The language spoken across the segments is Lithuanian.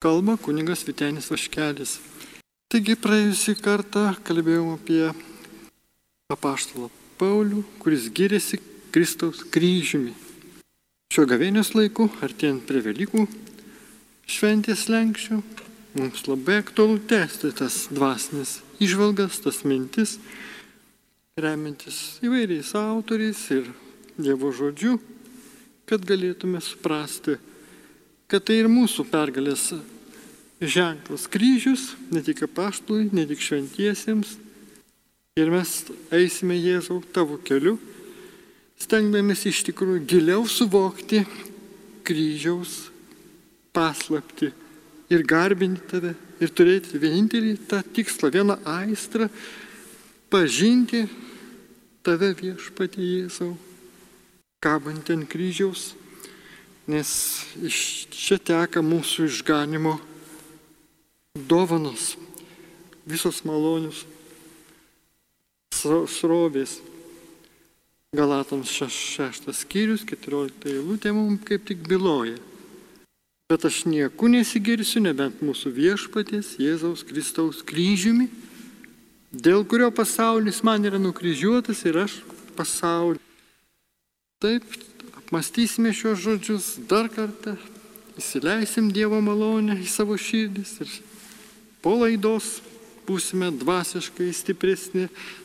Kalba kuningas Vitenis Vaškelis. Taigi praėjusį kartą kalbėjome apie apaštalą Paulių, kuris gyrėsi Kristaus kryžiumi. Šio gavėnios laiku, artėjant prie Velykų šventės lenkščių, mums labai aktualu tęsti tas dvasinis išvalgas, tas mintis, remiantis įvairiais autoriais ir Dievo žodžiu, kad galėtume suprasti, kad tai ir mūsų pergalės ženklas kryžius, ne tik apaštului, ne tik šventiesiems. Ir mes eisime Jėzau tavo keliu, stengdamės iš tikrųjų giliau suvokti kryžiaus paslapti ir garbinti tave ir turėti vienintelį tą tikslą, vieną aistrą - pažinti tave viešpatį Jėzau, kabant ant kryžiaus, nes iš čia teka mūsų išganimo dovanos, visos malonius srovės. Galatams šeštas skyrius, keturiolikta eilutė mums kaip tik byloja. Bet aš nieku nesigirsiu, nebent mūsų viešpaties Jėzaus Kristaus kryžiumi, dėl kurio pasaulis man yra nukryžiuotas ir aš pasaulį. Taip, apmastysime šios žodžius dar kartą, įsileisim Dievo malonę į savo širdis ir po laidos būsime dvasiškai stipresni,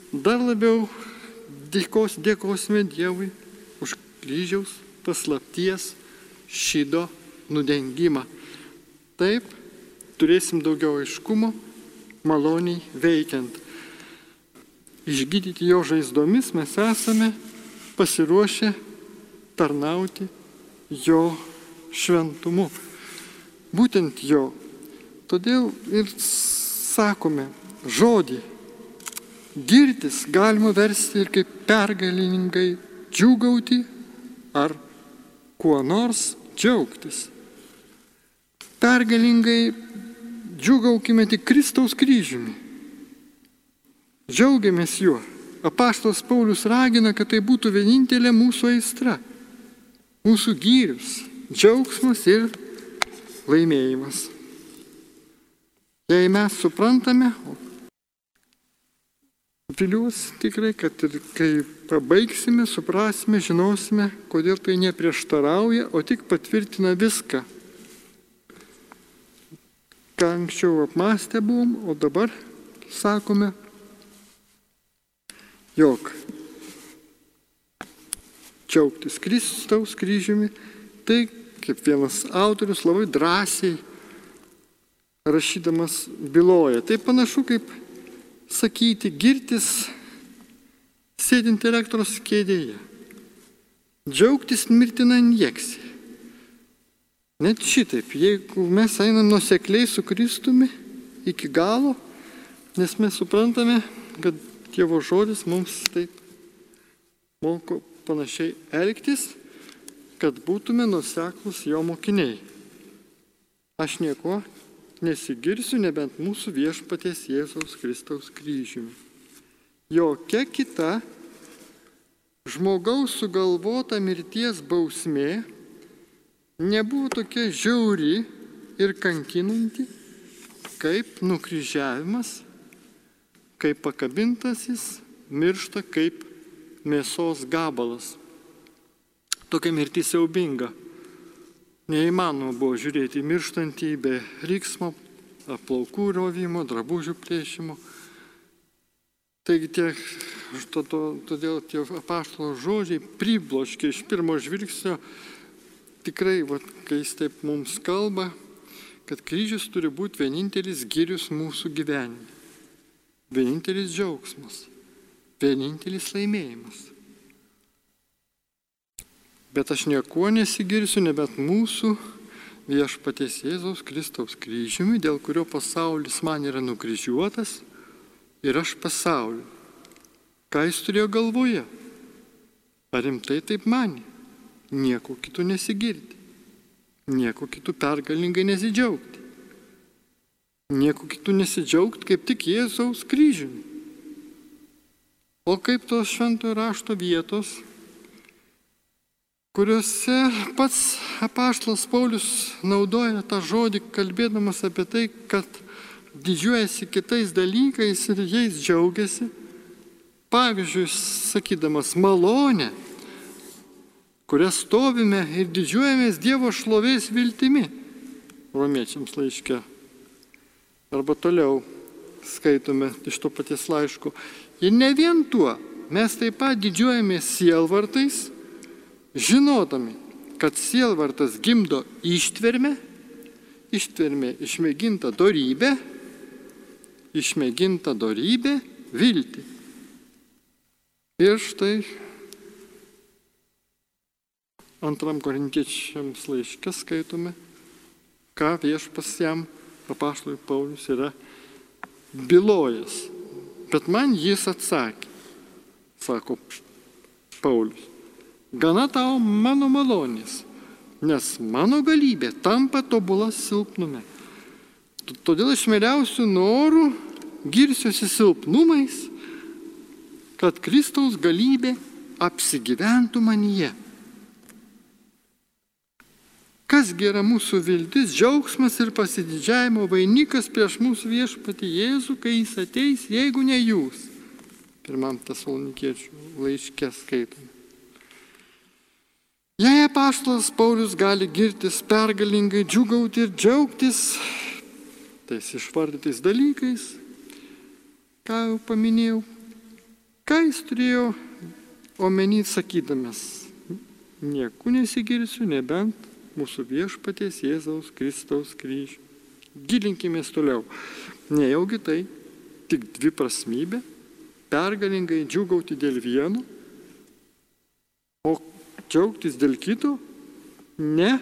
dar labiau dėkos, dėkosime Dievui už kryžiaus paslapties šydo nudengimą. Taip, turėsim daugiau aiškumo, maloniai veikiant. Išgydyti jo žaizdomis mes esame pasiruošę tarnauti jo šventumu. Būtent jo. Todėl ir sakome žodį. Girtis galima versti ir kaip pergalininkai džiūgauti ar kuo nors džiaugtis pergalingai džiugaukime tik Kristaus kryžiumi. Džiaugiamės juo. Apaštos Paulius ragina, kad tai būtų vienintelė mūsų aistra, mūsų gyrius, džiaugsmas ir laimėjimas. Jei mes suprantame, viliuosi tikrai, kad ir kai pabaigsime, suprasime, žinosime, kodėl tai neprieštarauja, o tik patvirtina viską, ką anksčiau apmastę buvom, o dabar sakome, jog džiaugtis Kristaus kryžiumi, tai kaip vienas autorius labai drąsiai rašydamas byloja. Tai panašu kaip sakyti, girtis sėdint elektros kėdėje, džiaugtis mirtina injekcija. Net šitaip, jeigu mes einam nusekliai su Kristumi iki galo, nes mes suprantame, kad Dievo žodis mums taip moko panašiai elgtis, kad būtume nuseklus jo mokiniai. Aš nieko nesigirsiu, nebent mūsų viešpaties Jėzaus Kristaus kryžiumi. Jokia kita žmogaus sugalvota mirties bausmė nebuvo tokia žiauri ir kankinanti, kaip nukryžiavimas, kaip pakabintasis miršta kaip mėsos gabalas. Tokia mirtis siaubinga. Neįmanoma buvo žiūrėti mirštantį be riksmo, plaukų rovimo, drabužių plėšimo. Taigi tie, todėl tie apaštalo žodžiai pribloškė iš pirmo žvilgsnio tikrai, va, kai jis taip mums kalba, kad kryžius turi būti vienintelis gyrius mūsų gyvenime. Vienintelis džiaugsmas, vienintelis laimėjimas. Bet aš niekuo nesigirsiu, nebent mūsų viešpaties Jėzaus Kristaus kryžiumi, dėl kurio pasaulis man yra nukryžiuotas ir aš pasauliu. Ką jis turėjo galvoje? Ar rimtai taip manė? nieko kito nesigirti, nieko kitų pergalingai nesidžiaugti, nieko kitų nesidžiaugti kaip tik Jėzaus kryžiumi. O kaip tos šventojo rašto vietos, kuriuose pats apaštlas Paulius naudoja tą žodį, kalbėdamas apie tai, kad didžiuojasi kitais dalykais ir jais džiaugiasi. Pavyzdžiui, sakydamas malonę, kurią stovime ir didžiuojamės Dievo šlovės viltimi. Romiečiams laiške. Arba toliau skaitome iš to paties laiško. Ir ne vien tuo, mes taip pat didžiuojamės sielvartais žinodami, kad sielvartas gimdo ištvermę, ištvermė išmėginta darybė, išmėginta darybė vilti. Ir štai antram korintiečiams laiške skaitome, ką viešpas jam papaštului Paulius yra bylojas. Bet man jis atsakė, sako Paulius gana tau mano malonės, nes mano galybė tampa tobula silpnume. Todėl aš mėliausių norų girsiuosi silpnumais, kad Kristaus galybė apsigyventų manyje. Kas gera mūsų viltis, džiaugsmas ir pasididžiavimo vainikas prieš mūsų viešpatį Jėzų, kai jis ateis, jeigu ne jūs. Pirmam tasalonikiečių laiškė skaitome. Jei apaštalas Paulius gali girtis pergalingai, džiugauti ir džiaugtis tais išvardytais dalykais, ką jau paminėjau, ką jis turėjo omeny sakydamas, nieku nesigirsiu, nebent mūsų viešpaties Jėzaus Kristaus kryžių. Gilinkime toliau. Nejaugi tai tik dviprasmybė, pergalingai džiugauti dėl vieno, o džiaugtis dėl kito? Ne,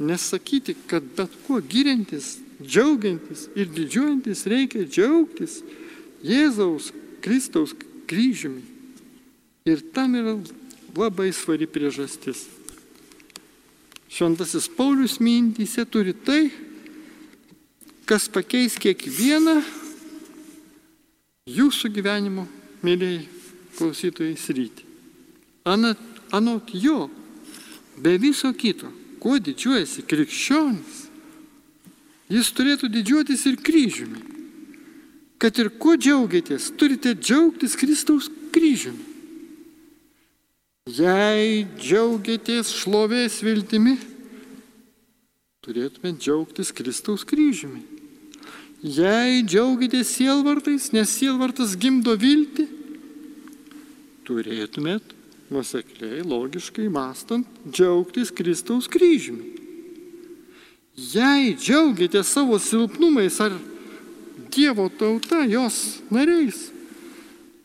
nesakyti, kad bet kuo girintis, džiaugiantis ir didžiuojantis reikia džiaugtis Jėzaus Kristaus kryžiumi. Ir tam yra labai svari priežastis. Šventasis Paulius mintyse turi tai, kas pakeis kiekvieną jūsų gyvenimo, mėlyjei klausytojai, sritį. Anat anot jo, be viso kito, kuo didžiuojasi krikščionis, jis turėtų didžiuotis ir kryžiumi. Kad ir kuo džiaugiatės, turite džiaugtis Kristaus kryžiumi. Jei džiaugiatės šlovės viltimi, turėtume džiaugtis Kristaus kryžiumi. Jei džiaugiatės sielvartais, nes sielvartas gimdo viltį, turėtumėt nusekliai, logiškai mastant, džiaugtis Kristaus kryžiumi. Jei džiaugite savo silpnumais ar Dievo tauta, jos nariais,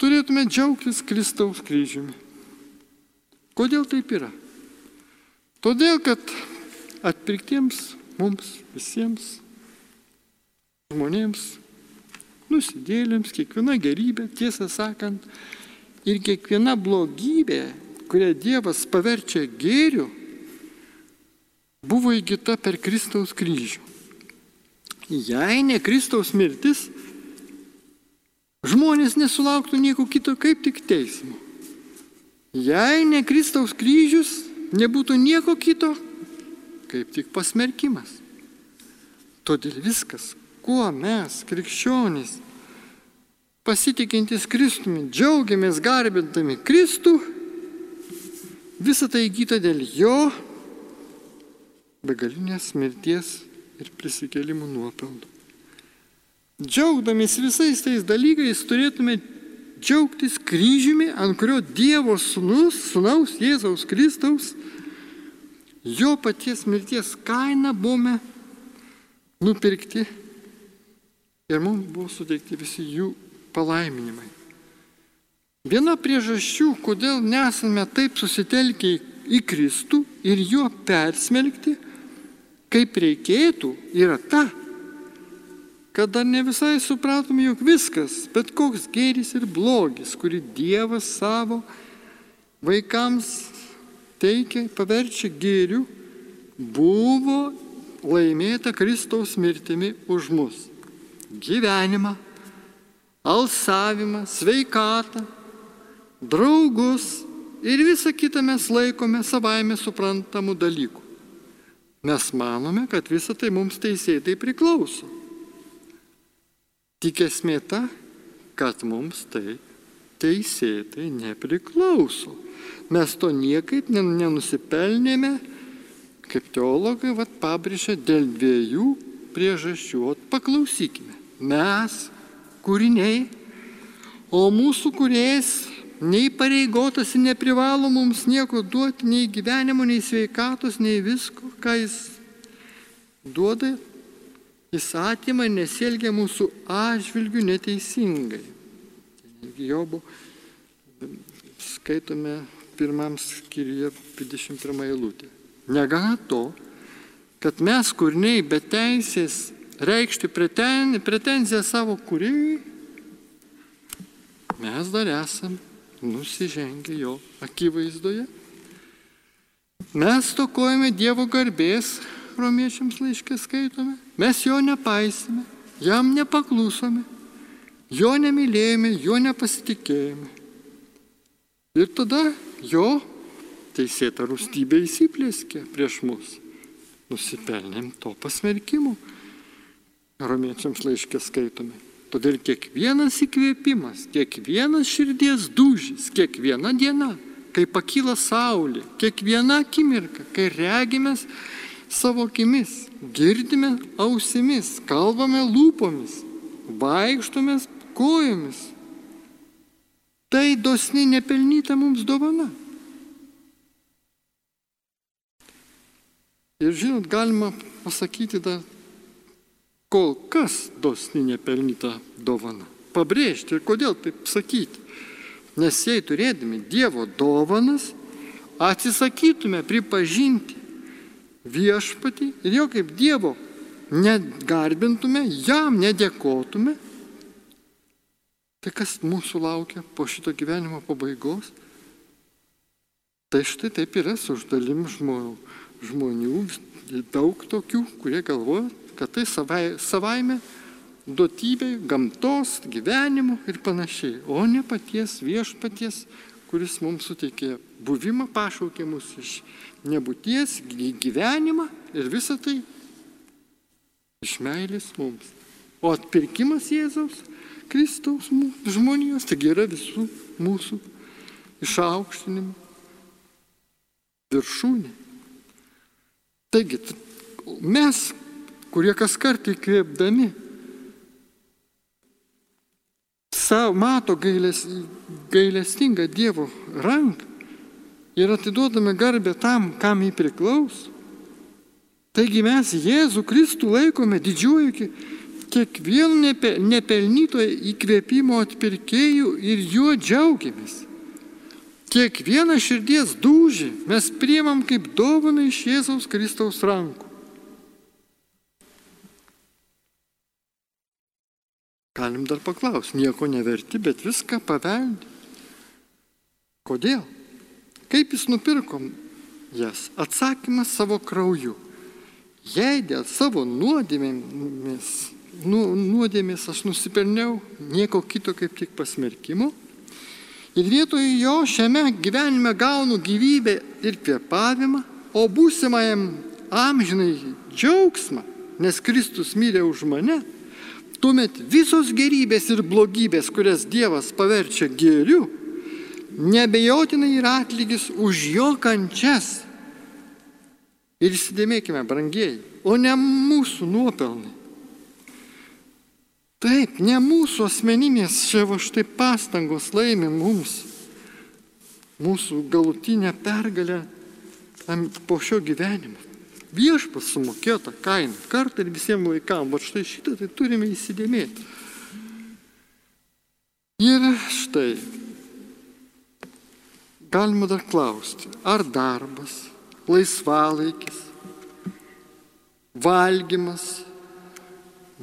turėtume džiaugtis Kristaus kryžiumi. Kodėl taip yra? Todėl, kad atpirktiems mums visiems žmonėms, nusidėlėms, kiekviena gerybė, tiesą sakant, Ir kiekviena blogybė, kurią Dievas paverčia gėriu, buvo įgyta per Kristaus kryžių. Jei ne Kristaus mirtis, žmonės nesulauktų nieko kito kaip tik teismo. Jei ne Kristaus kryžius, nebūtų nieko kito kaip tik pasmerkimas. Todėl viskas, kuo mes, krikščionys, pasitikintis Kristumi, džiaugiamės garbintami Kristų, visą tai įgyta dėl jo begalinės mirties ir prisikėlimų nuopelnų. Džiaugdamis visais tais dalykais turėtume džiaugtis kryžiumi, ant kurio Dievo sūnus, sūnaus Jėzaus Kristaus, jo paties mirties kaina buvome nupirkti ir mums buvo suteikti visi jų palaiminimai. Viena priežasčių, kodėl nesame taip susitelkę į Kristų ir juo persmelkti, kaip reikėtų, yra ta, kad dar ne visai supratome, jog viskas, bet koks gėris ir blogis, kurį Dievas savo vaikams teikia, paverčia gėriu, buvo laimėta Kristaus mirtimi už mus. Gyvenimą, alsavimą, sveikatą, draugus, ir visą kitą mes laikome savaime suprantamų dalykų. Mes manome, kad visa tai mums teisėtai priklauso. Tik esmė ta, kad mums tai teisėtai nepriklauso. Mes to niekaip nenusipelnėme, kaip teologai vat, pabrėžia, dėl dviejų priežasčių. O paklausykime. Mes, kūriniai, o mūsų kuriejas nei pareigotas ir neprivalo mums nieko duoti, nei gyvenimo, nei sveikatos, nei visko, ką jis duoda, ir nesielgia mūsų atžvilgių neteisingai. Jobo skaitome pirmam skyriuje 21 eilutė. Negana to, kad mes kurniai be teisės reikšti preten, pretenziją savo kūrėjui, mes dar esam nusižengę jo akivaizdoje. Mes tokojame Dievo garbės, romiečiams laiškė skaitome, mes jo nepaisime, jam nepaklūsome, jo nemylėjome, jo nepasitikėjome. Ir tada jo teisėta rūstybė įsiplėskė prieš mus. Nusipelnėm to pasmerkimo. Romiečiams laiškė skaitome. Todėl kiekvienas įkvėpimas, kiekvienas širdies dužys, kiekviena diena, kai pakyla saulė, kiekviena akimirka, kai regimės savo akimis, girdime ausimis, kalbame lūpomis, vaikštomės kojomis. Tai dosni nepelnyta mums dovana. Ir žinot, galima pasakyti dar kol kas dosni nepelnyta dovana. Pabrėžti ir kodėl taip sakyti. Nes jei turėdami Dievo dovanas, atsisakytume pripažinti viešpatį ir jo kaip Dievo negarbintume, jam nedėkotume, tai kas mūsų laukia po šito gyvenimo pabaigos? Tai štai taip yra su uždalim žmonių žmonių, daug tokių, kurie galvoja, kad tai savai, savaime duotybė gamtos, gyvenimo ir panašiai, o ne paties viešpaties, kuris mums suteikė buvimą, pašaukė mus iš nebūties gyvenimą ir visą tai iš meilės mums. O atpirkimas Jėzaus, Kristaus žmonijos, taigi yra visų mūsų išaukštinimų viršūnė. Taigi, mes, kurie kas kartą įkvėpdami, mato gailės, gailestingą Dievo ranką ir atiduodame garbę tam, kam jį priklauso. Taigi mes Jėzų Kristų laikome didžiuoju kiekvienu nepelnyto įkvėpimo atpirkėjų ir juo džiaugiamės. Kiekvieną širdies dūžį mes priemam kaip dovaną iš Jėzaus Kristaus rankų. Galim dar paklausti, nieko neverti, bet viską paveldi. Kodėl? Kaip jis nupirkom jas? Atsakymas savo krauju. Jei dėl savo nuodėmės, nu, nuodėmės aš nusipelniau nieko kito kaip tik pasmerkimo, Ir vietoj jo šiame gyvenime gaunu gyvybę ir kvepavimą, o būsimajam amžinai džiaugsmą, nes Kristus mirė už mane, tuomet visos gerybės ir blogybės, kurias Dievas paverčia gėriu, nebejotinai yra atlygis už jo kančias. Ir įsidėmėkime, brangieji, o ne mūsų nuopelnai. Taip, ne mūsų asmeninės čia va štai pastangos laimi mums mūsų galutinę pergalę po šio gyvenimo. Viešpas sumokėjo tą kainą kartą ir visiems laikam, va štai šitą tai turime įsidėmėti. Ir štai, galima dar klausti, ar darbas, laisvalaikis, valgymas,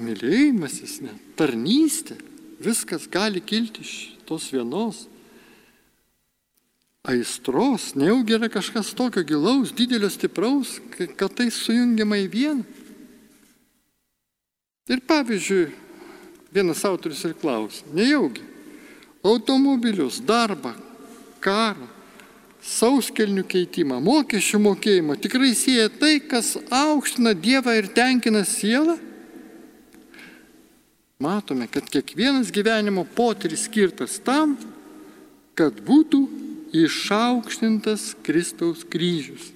mylėjimasis, ne, tarnystė, viskas gali kilti iš tos vienos aistros, nejaugi yra kažkas tokio gilaus, didelio, stipraus, kad tai sujungiama į vieną. Ir pavyzdžiui, vienas autorius ir klausia, nejaugi, automobilius, darbą, karą, sauskelnių keitimą, mokesčių mokėjimą, tikrai sieja tai, kas aukština Dievą ir tenkina sielą? Matome, kad kiekvienas gyvenimo potyris skirtas tam, kad būtų išaukštintas Kristaus kryžius.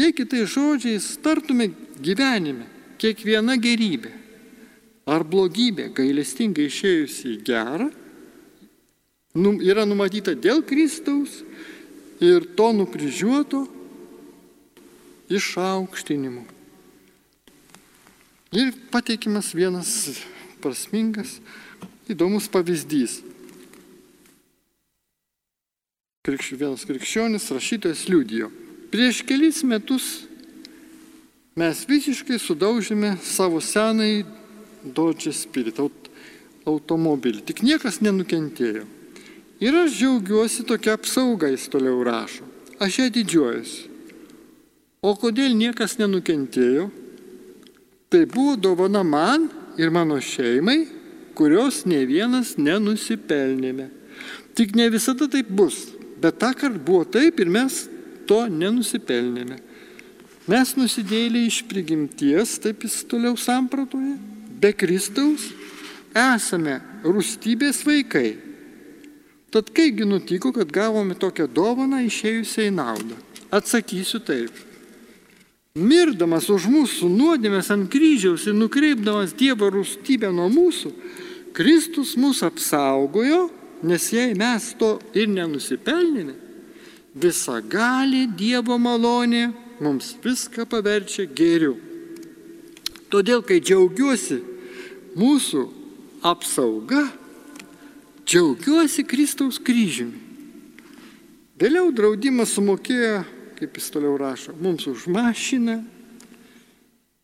Jei kitais žodžiais tartume gyvenime, kiekviena gerybė ar blogybė gailestingai išėjusi į gerą yra numatyta dėl Kristaus ir to nukryžiuoto išaukštinimu. Ir pateikimas vienas prasmingas, įdomus pavyzdys. Krikš, vienas krikščionis rašytojas liudijo. Prieš kelis metus mes visiškai sudaužėme savo senai Dodge Spirit automobilį. Tik niekas nenukentėjo. Ir aš džiaugiuosi tokia apsauga, jis toliau rašo. Aš ją didžiuojuosi. O kodėl niekas nenukentėjo? Tai buvo dovana man ir mano šeimai, kurios ne vienas nenusipelnėme. Tik ne visada taip bus, bet tą kartą buvo taip ir mes to nenusipelnėme. Mes nusidėlė iš prigimties, taip jis toliau sampratoje, be Kristaus esame rūstybės vaikai. Tad kaipgi nutiko, kad gavome tokią dovaną išėjusią į naudą? Atsakysiu taip. Mirdamas už mūsų nuodėmės ant kryžiaus ir nukreipdamas Dievo rūstybę nuo mūsų, Kristus mus apsaugojo, nes jei mes to ir nenusipelnėme, visa gali Dievo malonė mums viską paverčia geriau. Todėl, kai džiaugiuosi mūsų apsauga, džiaugiuosi Kristaus kryžiumi. Vėliau draudimas sumokėjo kaip jis toliau rašo, mums už mašiną.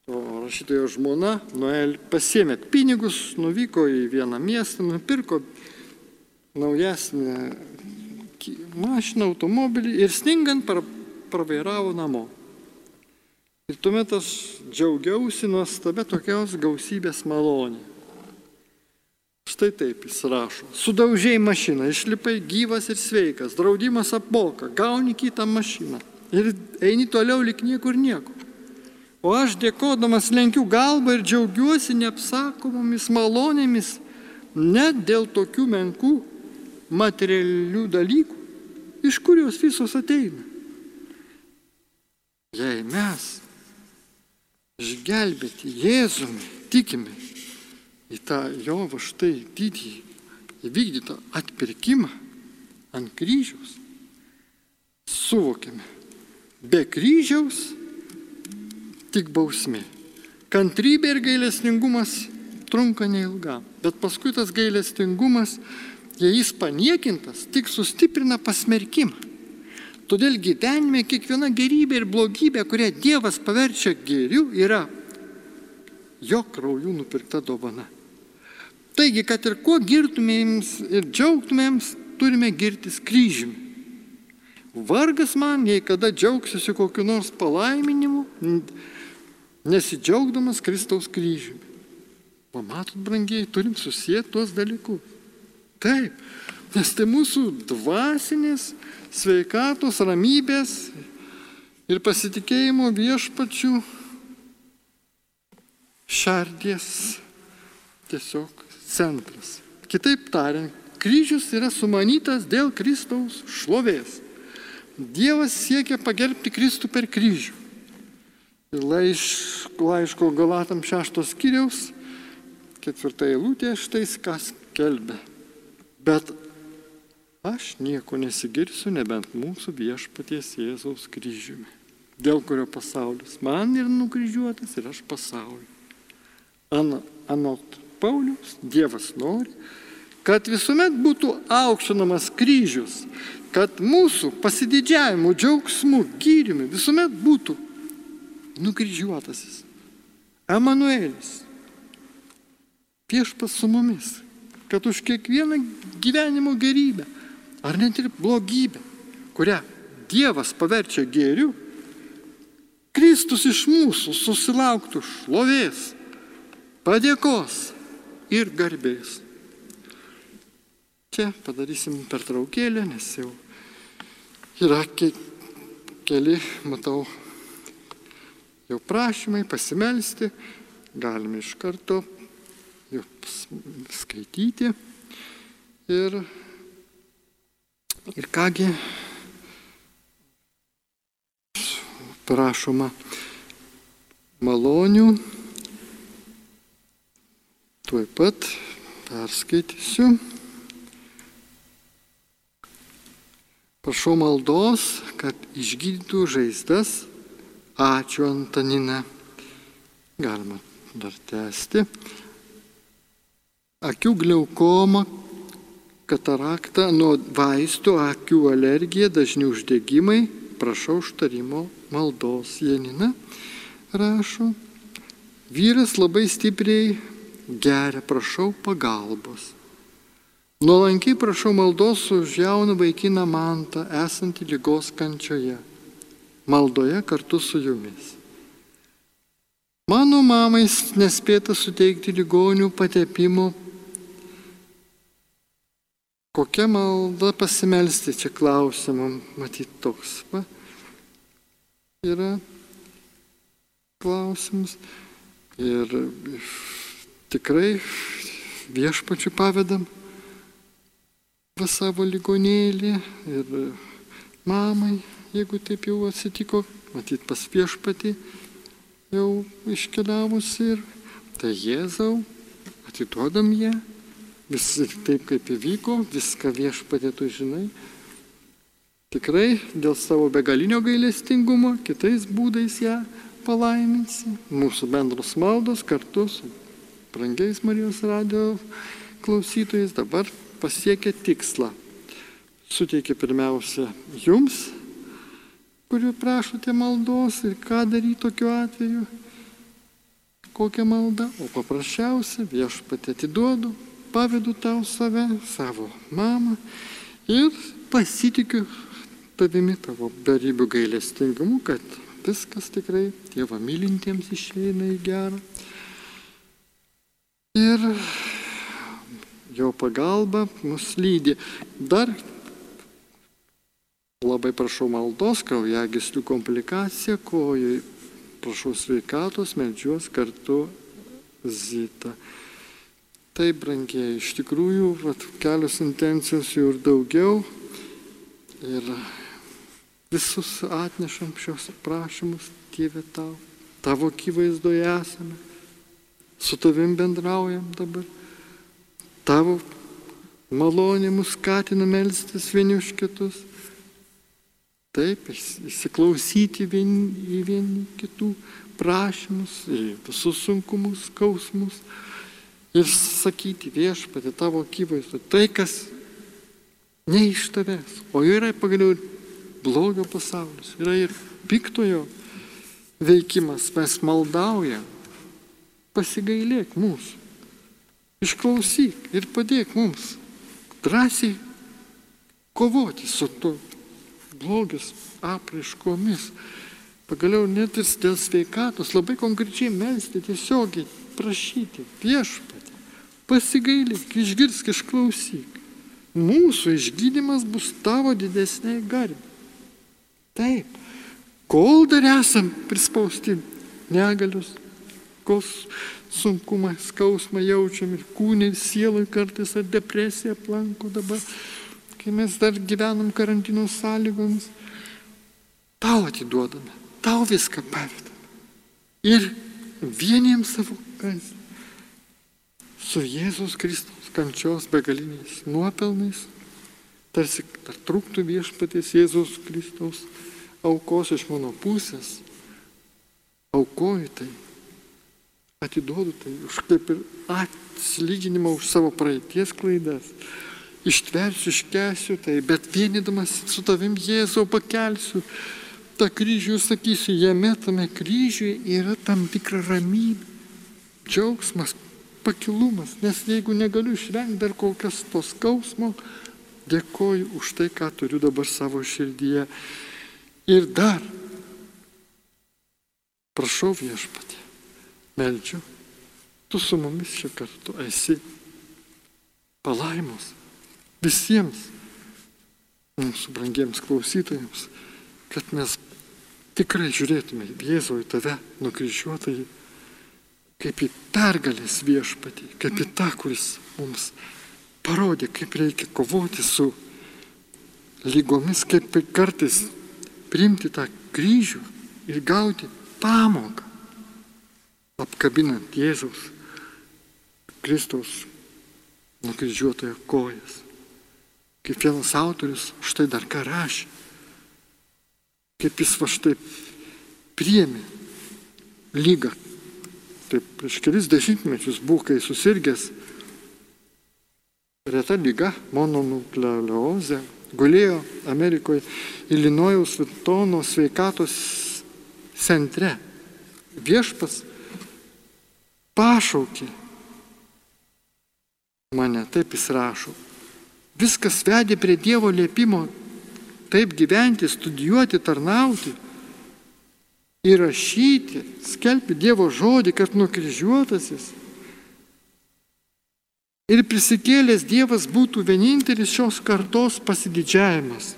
O rašytojo žmona Noel pasėmė pinigus, nuvyko į vieną miestą, nupirko naujesnę mašiną, automobilį ir sningant pravairavo namo. Ir tuomet aš džiaugiausi nuostabę tokios gausybės malonė. Štai taip jis rašo. Sudaužiai mašiną, išlipai gyvas ir sveikas, draudimas apmoka, gauni kitą mašiną ir eini toliau lik niekur nieko. O aš dėkodamas lenkiu galvą ir džiaugiuosi neapsakomomis malonėmis, net dėl tokių menkų materialių dalykų, iš kur jos visos ateina. Jei mes išgelbėti Jėzumi tikime į tą jo va štai didį įvykdytą atpirkimą ant kryžiaus, suvokime, Be kryžiaus tik bausmė. Kantrybė ir gailestingumas trunka neilgam, bet paskui tas gailestingumas, jei jis paniekintas, tik sustiprina pasmerkimą. Todėl gyvenime kiekviena gerybė ir blogybė, kurią Dievas paverčia geriu, yra jo kraujų nupirkta dovana. Taigi, kad ir kuo girtumėms ir džiaugtumėms, turime girtis kryžiumi. Vargas man, jei kada džiaugsiuosi kokiu nors palaiminimu, nesidžiaugdamas Kristaus kryžiumi. Pamatot, brangiai, turim susijęti tuos dalykus. Taip, nes tai mūsų dvasinės, sveikatos, ramybės ir pasitikėjimo viešpačių šardies tiesiog centras. Kitaip tariant, kryžius yra sumanytas dėl Kristaus šlovės. Dievas siekia pagerbti Kristų per kryžių. Ir laiš, laiško Galatam šeštos skyriaus, ketvirta eilutė, štai kas kelbė. Bet aš nieko nesigirsiu, nebent mūsų viešpaties Jėzaus kryžiumi, dėl kurio pasaulis man ir nukryžiuotas ir aš pasauliu. An, anot Paulius, Dievas nori, kad visuomet būtų aukštinamas kryžius, kad mūsų pasididžiavimu, džiaugsmu, gyrimu visuomet būtų nukryžiuotasis. Emanuelis. Viešpas su mumis, kad už kiekvieną gyvenimo gerybę, ar net ir blogybę, kurią Dievas paverčia gėriu, Kristus iš mūsų susilauktų šlovės, padėkos ir garbės. Čia padarysim pertraukėlę, nes jau yra ke keli, matau, jau prašymai pasimelsti, galime iš karto skaityti. Ir, ir kągi prašoma malonių. Tuoj pat perskaitysiu. Prašau maldos, kad išgydytų žaizdas. Ačiū Antanina. Galima dar tęsti. Akių glaukoma, katarakta, nuo vaistų, akių alergija, dažni uždegimai. Prašau užtarimo maldos. Janina rašo. Vyras labai stipriai geria, prašau pagalbos. Nuolankiai prašau maldos už jauną vaikiną mantą, esantį lygos kančioje. Maldoje kartu su jumis. Mano mamai nespėta suteikti ligonių patepimo. Kokia malda pasimelsti, čia klausimam, matyt, toks. Va, yra klausimas. Ir tikrai viešpačių pavedam savo ligonėlį ir mamai, jeigu taip jau atsitiko, matyt pas viešpatį jau iškeliavus ir tai Jėzau, atiduodam ją, vis taip kaip įvyko, viską viešpatė tu žinai. Tikrai dėl savo begalinio gailestingumo kitais būdais ją palaiminsi. Mūsų bendros maldos kartu su brangiais Marijos radio klausytojais dabar pasiekė tikslą. Suteikė pirmiausia jums, kuriuo prašote maldos ir ką daryti tokiu atveju, kokią maldą, o paprasčiausia viešpatė atiduodu, pavedu tau save, savo mamą ir pasitikiu tavimi, tavo darybių gailestingumu, kad viskas tikrai Dievą mylintiems išeina į gerą. Ir jo pagalba mus lydi. Dar labai prašau maldos, kraujagyslių komplikacija, kojai prašau sveikatos, melčiuos kartu Zita. Taip, brangiai, iš tikrųjų, vat, kelios intencijos jų ir daugiau. Ir visus atnešam šios prašymus, Dieve tau. Tavo akivaizdoje esame. Su tavim bendraujam dabar tavo malonė mus skatina melstis vieni už kitus. Taip, įsiklausyti vieni, į vieni kitų prašymus, į visus sunkumus, skausmus ir sakyti viešpatį tavo akivaizdu, tai kas ne iš tavęs, o yra pagaliau blogio pasaulis, yra ir piktojo veikimas, mes maldaujam, pasigailėk mūsų. Išklausyk ir padėk mums drąsiai kovoti su to blogis apraiškomis. Pagaliau net ir dėl sveikatos labai konkrečiai melstį, tiesiogiai prašyti viešpatį. Pasigailėk, išgirsk, išklausyk. Mūsų išgydymas bus tavo didesniai garbė. Taip, kol dar esam prispausti negalius, kol sunkumą, skausmą jaučiam ir kūnai, ir sielai kartais ar depresija aplanko dabar, kai mes dar gyvenam karantino sąlygomis. Tau atiduodame, tau viską pavedame. Ir vieniems savo kas. Su Jėzus Kristaus kančios begaliniais nuopelnais, tarsi dar trūktų viešpatės Jėzus Kristaus aukos iš mano pusės, aukoju tai atiduodu tai už kaip ir atsilyginimą už savo praeities klaidas. Ištversiu, iškesiu tai, bet vienydamas su tavim Jėzau pakelsiu tą kryžių sakysiu, jame tame kryžiuje yra tam tikra ramybė, džiaugsmas, pakilumas, nes jeigu negaliu išvengti dar kol kas to skausmo, dėkoju už tai, ką turiu dabar savo širdyje. Ir dar prašau viešpatį meldžiu, tu su mumis čia kartu esi palaimus visiems, mūsų brangiems klausytojams, kad mes tikrai žiūrėtume Jėzų, į tave nukryžiuotąjį, kaip į pergalės viešpatį, kaip į tą, kuris mums parodė, kaip reikia kovoti su lygomis, kaip kartais priimti tą kryžių ir gauti pamoką, apkabinant Jėzaus Kristaus nukryžiuotojo kojas. Kaip vienas autorius štai dar ką rašė. Kaip jis va štai priemi lygą. Taip, prieš kelis dešimtmečius buvo, kai susirgęs reta lyga, mononukleozė, gulėjo Amerikoje Ilinojaus Vitono sveikatos centre. Viešpas pašaukė mane, taip jis rašo. Viskas vedė prie Dievo liepimo taip gyventi, studijuoti, tarnauti ir rašyti, skelbti Dievo žodį, kad nukryžiuotasis ir prisikėlęs Dievas būtų vienintelis šios kartos pasididžiavimas.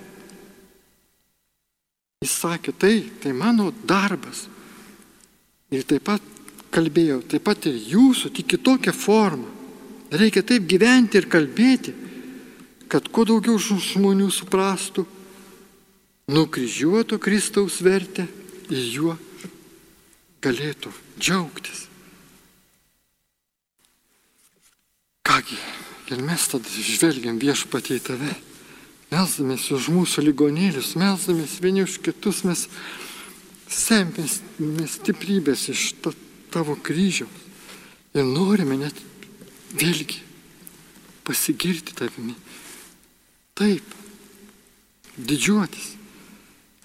Jis sakė, tai, tai mano darbas. Ir taip pat kalbėjau, taip pat ir jūsų, tik kitokią formą. Reikia taip gyventi ir kalbėti, kad kuo daugiau žmonių suprastų nukryžiuoto Kristaus vertę juo galėtų džiaugtis. Kągi, ir mes tada žvelgiam viešpatį į tave, melzdamės už mūsų ligonėlius, melzdamės vieni už kitus, mes semės stiprybės iš tavo kryžiaus ir norime net vėlgi pasigirti tavimi. Taip, didžiuotis.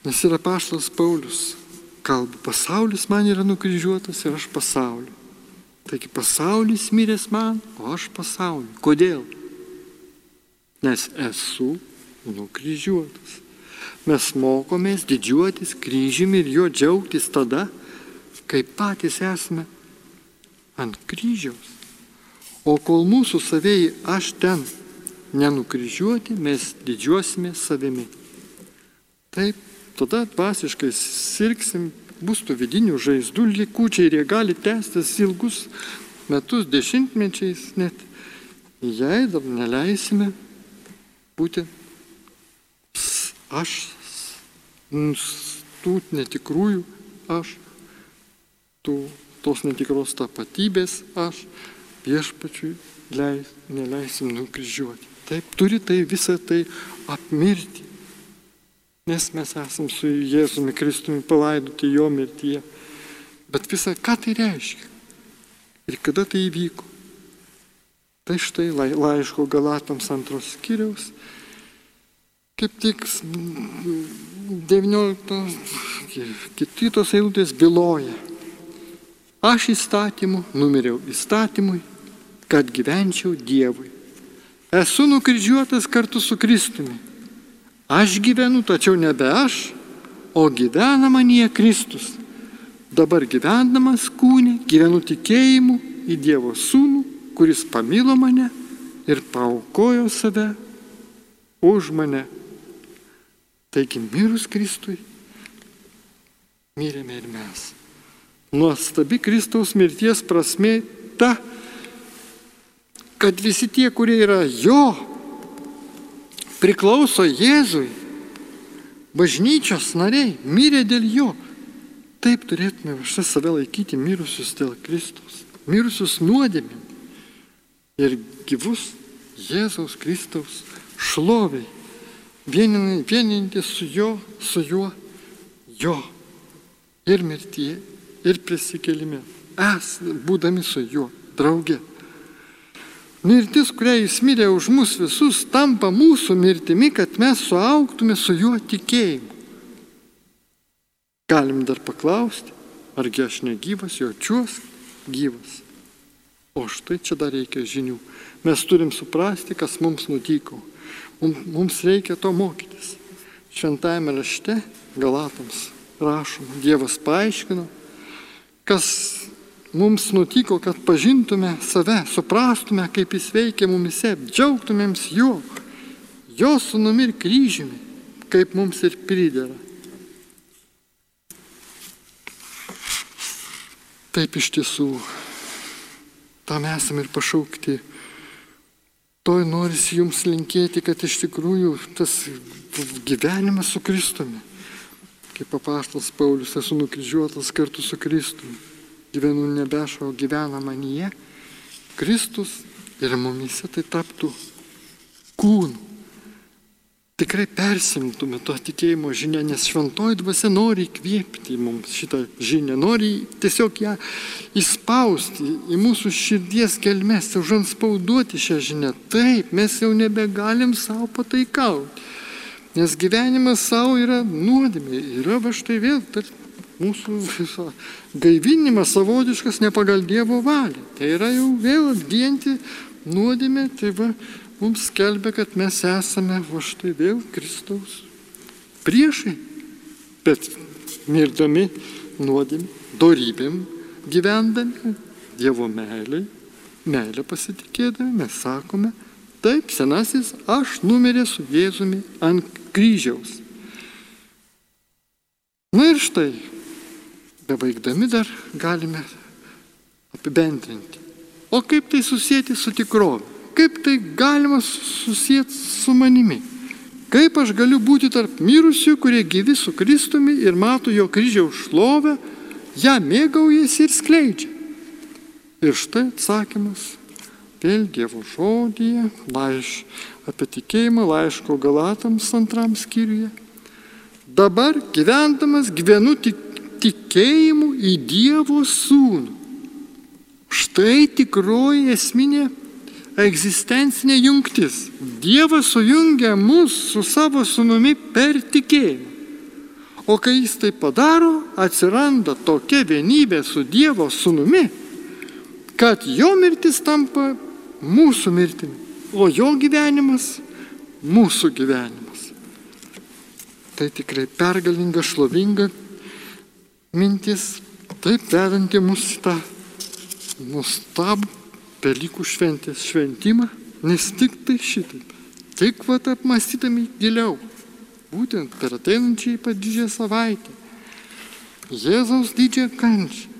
Nes yra paštas Paulius, kalba, pasaulis man yra nukryžiuotas ir aš pasauliu. Taigi pasaulis miręs man, o aš pasauliu. Kodėl? Nes esu nukryžiuotas. Mes mokomės didžiuotis kryžiumi ir jo džiaugtis tada, kai patys esame ant kryžiaus. O kol mūsų savėjai aš ten nenukryžiuoti, mes didžiuosime savimi. Taip, tada dvasiškai sirgsim, bus tų vidinių žaizdų likučiai ir jie gali tęstis ilgus metus, dešimtmečiais net. Jei dar neleisime būti aš, tų netikrųjų aš, tų, tos netikros tapatybės aš, viešpačiui leis, neleisim nukryžiuoti. Taip, turi tai visą tai apmirti. Nes mes esam su Jėzumi Kristumi palaidoti jo mirtyje. Bet visą, ką tai reiškia? Ir kada tai įvyko? Tai štai laiško Galatams antros skyriaus, kaip tik 19, kiti tos eilutės byloja. Aš įstatymu numiriau įstatymui, kad gyvenčiau Dievui. Esu nukryžiuotas kartu su Kristumi. Aš gyvenu, tačiau nebe aš, o gyvena manie Kristus. Dabar gyvendamas kūne, gyvenu tikėjimu į Dievo Sūnų, kuris pamilo mane ir paukojo save už mane. Taigi mirus Kristui, mirėme ir mes. Nuostabi Kristaus mirties prasme ta, kad visi tie, kurie yra jo, priklauso Jėzui, bažnyčios nariai, mirė dėl jo. Taip turėtume visą save laikyti mirusius dėl Kristus, mirusius nuodėmė. Ir gyvus Jėzaus Kristaus šloviai, vieninti su jo, su juo, jo. Ir mirtyje, ir prisikėlime, es būdami su juo, drauge. Mirtis, kurią jis mirė už mus visus, tampa mūsų mirtimi, kad mes suauktume su juo tikėjimu. Galim dar paklausti, argi aš negyvas, jaučiuos gyvas. O štai čia dar reikia žinių. Mes turim suprasti, kas mums nutiko. Mums reikia to mokytis. Šventajame rašte Galatams rašoma, Dievas paaiškino, kas mums nutiko, kad pažintume save, suprastume, kaip jis veikia mumise, džiaugtumėms juo, jo sunumi ir kryžiumi. kaip mums ir pridera. Taip iš tiesų, tam esame ir pašaukti. Toj norisi jums linkėti, kad iš tikrųjų tas gyvenimas su Kristumi, kaip papaštas Paulius, esu nukryžiuotas kartu su Kristumi, gyvenu nebešo, gyvena manyje, Kristus ir mumise tai taptų kūnu tikrai persimtume to tikėjimo žinią, nes šventoji dvasia nori įkvėpti mums šitą žinią, nori tiesiog ją įspausti į mūsų širdies kelmes, užanspauduoti šią žinią. Taip, mes jau nebegalim savo pataikauti, nes gyvenimas savo yra nuodėmė, yra va štai vėl tarp mūsų viso gaivinimas savotiškas ne pagal Dievo valią. Tai yra jau vėl atgyjanti nuodėmė, tai va mums skelbia, kad mes esame va štai vėl Kristaus priešai, bet mirdami nuodėmį, dorybėm gyvendami, Dievo meiliai, meilę pasitikėdami, mes sakome, taip, senasis, aš numirė su Jėzumi ant kryžiaus. Na ir štai, bebaigdami dar galime apibendrinti. O kaip tai susijęti su tikrove? kaip tai galima susijęti su manimi? Kaip aš galiu būti tarp mirusių, kurie gyvi su Kristumi ir mato jo kryžiaus šlovę, ją mėgaujasi ir skleidžia? Ir štai atsakymas vėl Dievo žodėje, laiš, apie tikėjimą laiško Galatams antram skyriuje. Dabar gyvendamas gyvenu tik, tikėjimu į Dievo sūnų. Štai tikroji esminė egzistencinė jungtis. Dievas sujungia mus su savo sunumi per tikėjimą. O kai jis tai padaro, atsiranda tokia vienybė su Dievo sunumi, kad jo mirtis tampa mūsų mirtimi, o jo gyvenimas mūsų gyvenimas. Tai tikrai pergalinga, šlovinga mintis, taip vedanti mus tą nuostabų Velykų šventės šventimą, nes tik tai šitaip, tik vat apmastydami giliau, būtent per ateinančią ypač didžiąją savaitę, Jėzaus didžiąją kančią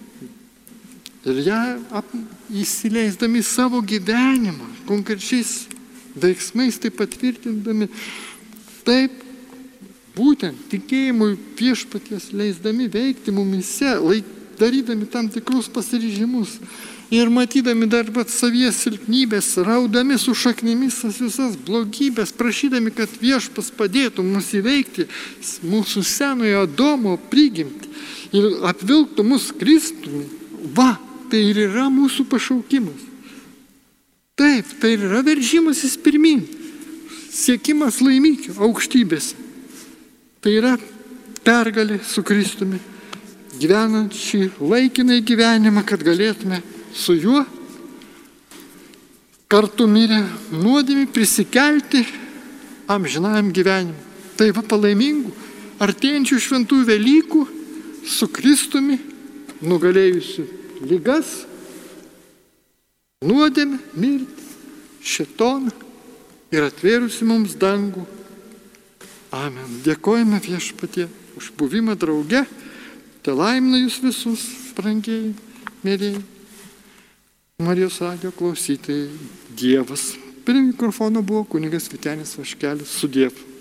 ir ją ap, įsileisdami savo gyvenimą, konkrečiais veiksmais tai patvirtindami, taip būtent tikėjimui viešpaties leisdami veikti mumise, laik, darydami tam tikrus pasiryžimus, ir matydami dar pat savies silpnybės, raudami su šaknimis tas visas blogybės, prašydami, kad viešpas padėtų mums įveikti mūsų senojo domo prigimti ir apvilktų mus Kristumi, va, tai ir yra mūsų pašaukimas. Taip, tai yra veržimasis pirmin, siekimas laimikio aukštybėse. Tai yra pergalė su Kristumi, gyvenant šį laikinai gyvenimą, kad galėtume su juo kartu mirė nuodėmį prisikelti amžinajam gyvenimui. Tai va palaimingų, artėjančių šventųjų Velykų su Kristumi, nugalėjusiu lygas, nuodėmę, mirtį, šetoną ir atvėrusi mums dangų. Amen. Dėkojame viešpatie už buvimą drauge. Te laimina jūs visus, brangiai, mėlyjei. Marijos radio klausytojai Dievas. Prie mikrofono buvo kunigas Vitenis Vaškelis su Dievu.